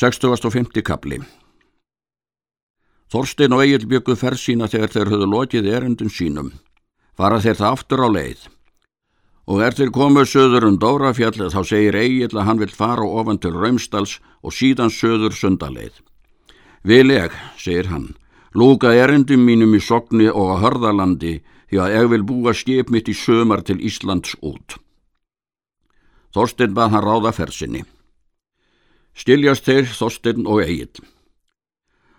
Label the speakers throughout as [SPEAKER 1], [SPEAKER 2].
[SPEAKER 1] 60. kapli Þorstein og Egil byggu ferð sína þegar þeir höfðu lokið erendum sínum. Fara þeir það aftur á leið. Og er þeir komuð söður um Dórafjall þá segir Egil að hann vil fara ofan til Raumstals og síðan söður sundaleið. Vil ég, segir hann, lúka erendum mínum í Sogni og á Hörðalandi því að ég vil búa skip mitt í sömar til Íslands út. Þorstein bað hann ráða fersinni. Stiljast þeir Þorstein og Egil.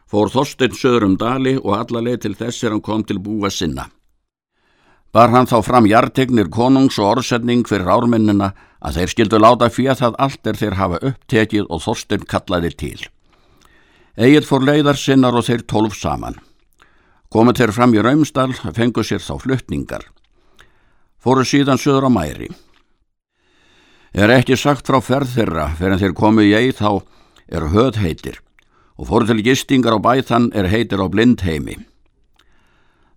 [SPEAKER 1] Fór Þorstein söður um dali og allarleið til þess er hann kom til búa sinna. Bar hann þá fram jartegnir konungs og orðsetning fyrir ármennina að þeir skildu láta fyrir það allt er þeir hafa upptekið og Þorstein kallaði til. Egil fór leiðar sinnar og þeir tólf saman. Komið þeir fram í Raumstall, fengu sér þá fluttningar. Fóru síðan söður á mæri. Er ekki sagt frá ferð þeirra fyrir þeir komið í eið þá er höð heitir og fór til gistingar á bæþann er heitir á blindheimi.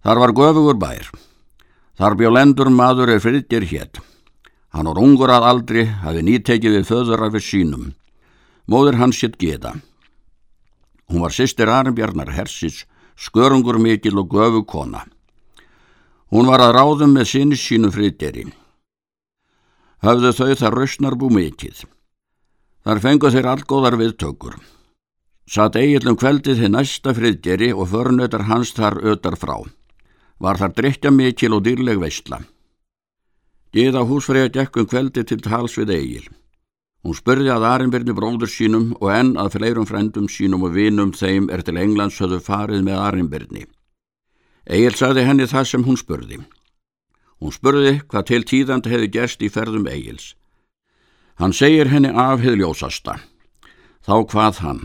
[SPEAKER 1] Þar var göfugur bær. Þar bjó lendur maður er friðdir hétt. Hann var ungur að aldri, hafi nýttekið við föðura við sínum. Móður hans hétt Geta. Hún var sýstir Arnbjarnar Hersis, skörungur mikil og göfu kona. Hún var að ráðum með sinni sínu friðderi. Hafðu þau þar rausnarbú mikið. Þar fengu þeir allgóðar viðtökur. Satt eigillum kveldið þið næsta friðgeri og förnöðar hans þar öðar frá. Var þar drittja mikil og dýrleg veistla. Gíða húsfreyja gekkum kveldið til tals við eigil. Hún spurði að Arinbjörni bróður sínum og enn að fleirum frendum sínum og vinum þeim er til Englands höfðu farið með Arinbjörni. Egil sagði henni það sem hún spurði. Hún spurði hvað til tíðand hefði gerst í ferðum Egils. Hann segir henni af hefði ljósasta. Þá hvað hann.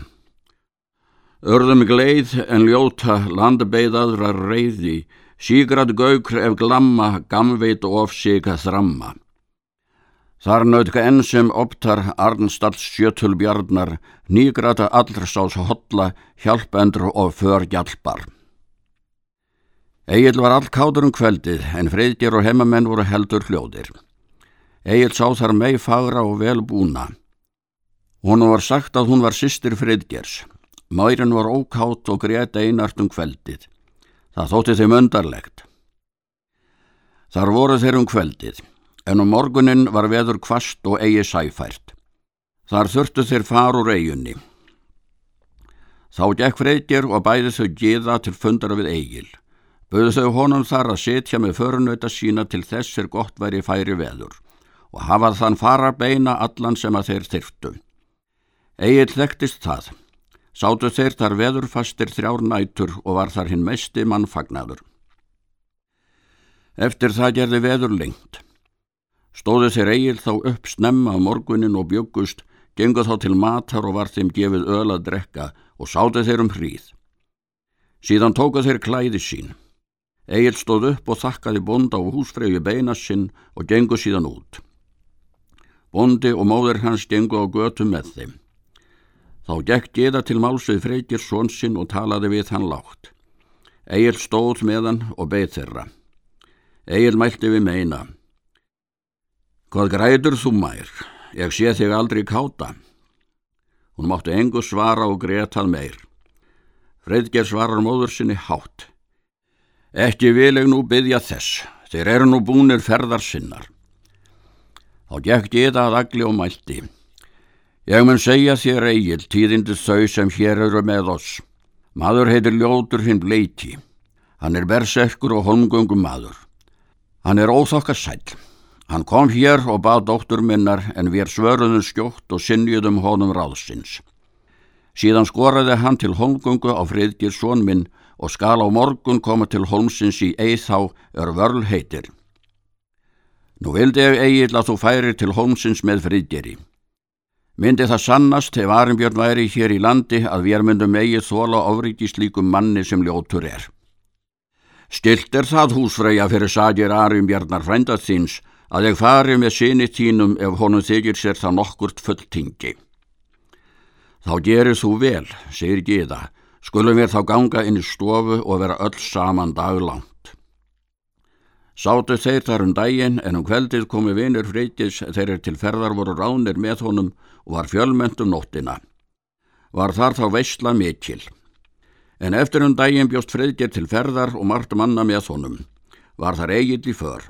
[SPEAKER 1] Örðum gleið en ljóta landbeiðaðra reyði, sígrad gaukr ef glamma, gamveit of sig að þramma. Þar nautka enn sem optar Arnstads sjötulbjarnar, nýgrata allrsás hotla, hjálpendur og förgjálpar. Egil var all kátur um kveldið en freyðgjör og hemmamenn voru heldur hljóðir. Egil sá þar mei fagra og vel búna. Hún var sagt að hún var sýstir freyðgjers. Mærin var ókátt og grét einart um kveldið. Það þótti þeim öndarlegt. Þar voru þeir um kveldið, en um morgunin var veður kvast og eigi sæfært. Þar þurftu þeir far úr eiginni. Þá gekk freytir og bæði þau giða til fundara við eigil. Böðu þau honum þar að setja með förunauta sína til þess er gott væri færi veður og hafað þann fara beina allan sem að þeir þyrftu. Egil þekktist það. Sátu þeir þar veðurfastir þrjár nætur og var þar hinn mesti mannfagnadur. Eftir það gerði veður lengt. Stóðu þeir eigil þá upp snemma á morgunin og bjöggust, gengu þá til matar og var þeim gefið öl að drekka og sátu þeir um hríð. Síðan tóka þeir klæði sín. Egil stóð upp og þakkaði bonda og húsfreyju beina sinn og gengu síðan út. Bondi og móður hans gengu á götu með þeim. Þá gekk Gíða til málsvið Freykir svonsinn og talaði við hann lágt. Egil stóð með hann og beð þeirra. Egil mælti við meina. Hvað græður þú mær? Ég sé þig aldrei káta. Hún máttu engu svara og gretað meir. Freydger svarar móður sinni hátt. Ekki vil ég nú byggja þess. Þeir eru nú búnir ferðar sinnar. Þá gekk Gíða að agli og mælti. Ég mun segja þér eigil tíðindi þau sem hér eru með oss. Maður heitir Ljótur hinn Bleiti. Hann er bersekkur og holmgöngum maður. Hann er óþokka sæl. Hann kom hér og bað dóttur minnar en við svöruðum skjótt og sinniðum honum ráðsins. Síðan skoraði hann til holmgöngu á friðgir són minn og skal á morgun koma til holmsins í eithá er vörl heitir. Nú vildi ég eigil að þú færi til holmsins með friðgeri. Myndi það sannast ef Arnbjörn væri hér í landi að við myndum eigið þóla ofriki slíkum manni sem ljótur er. Stilt er það húsfreyja fyrir sagir Arnbjörnar frændat þins að ég fari með sinni tínum ef honum þykir sér það nokkurt fulltingi. Þá gerir þú vel, segir Gíða, skulum við þá ganga inn í stofu og vera öll saman daglang. Sátu þeir þar um daginn en um kveldið komi vinur freytis þeir er til ferðar voru ránir með honum og var fjölmönd um nóttina. var þar þá veistla mikil. En eftir um daginn bjóst friðger til ferðar og margt manna með honum. Var þar eigill í för.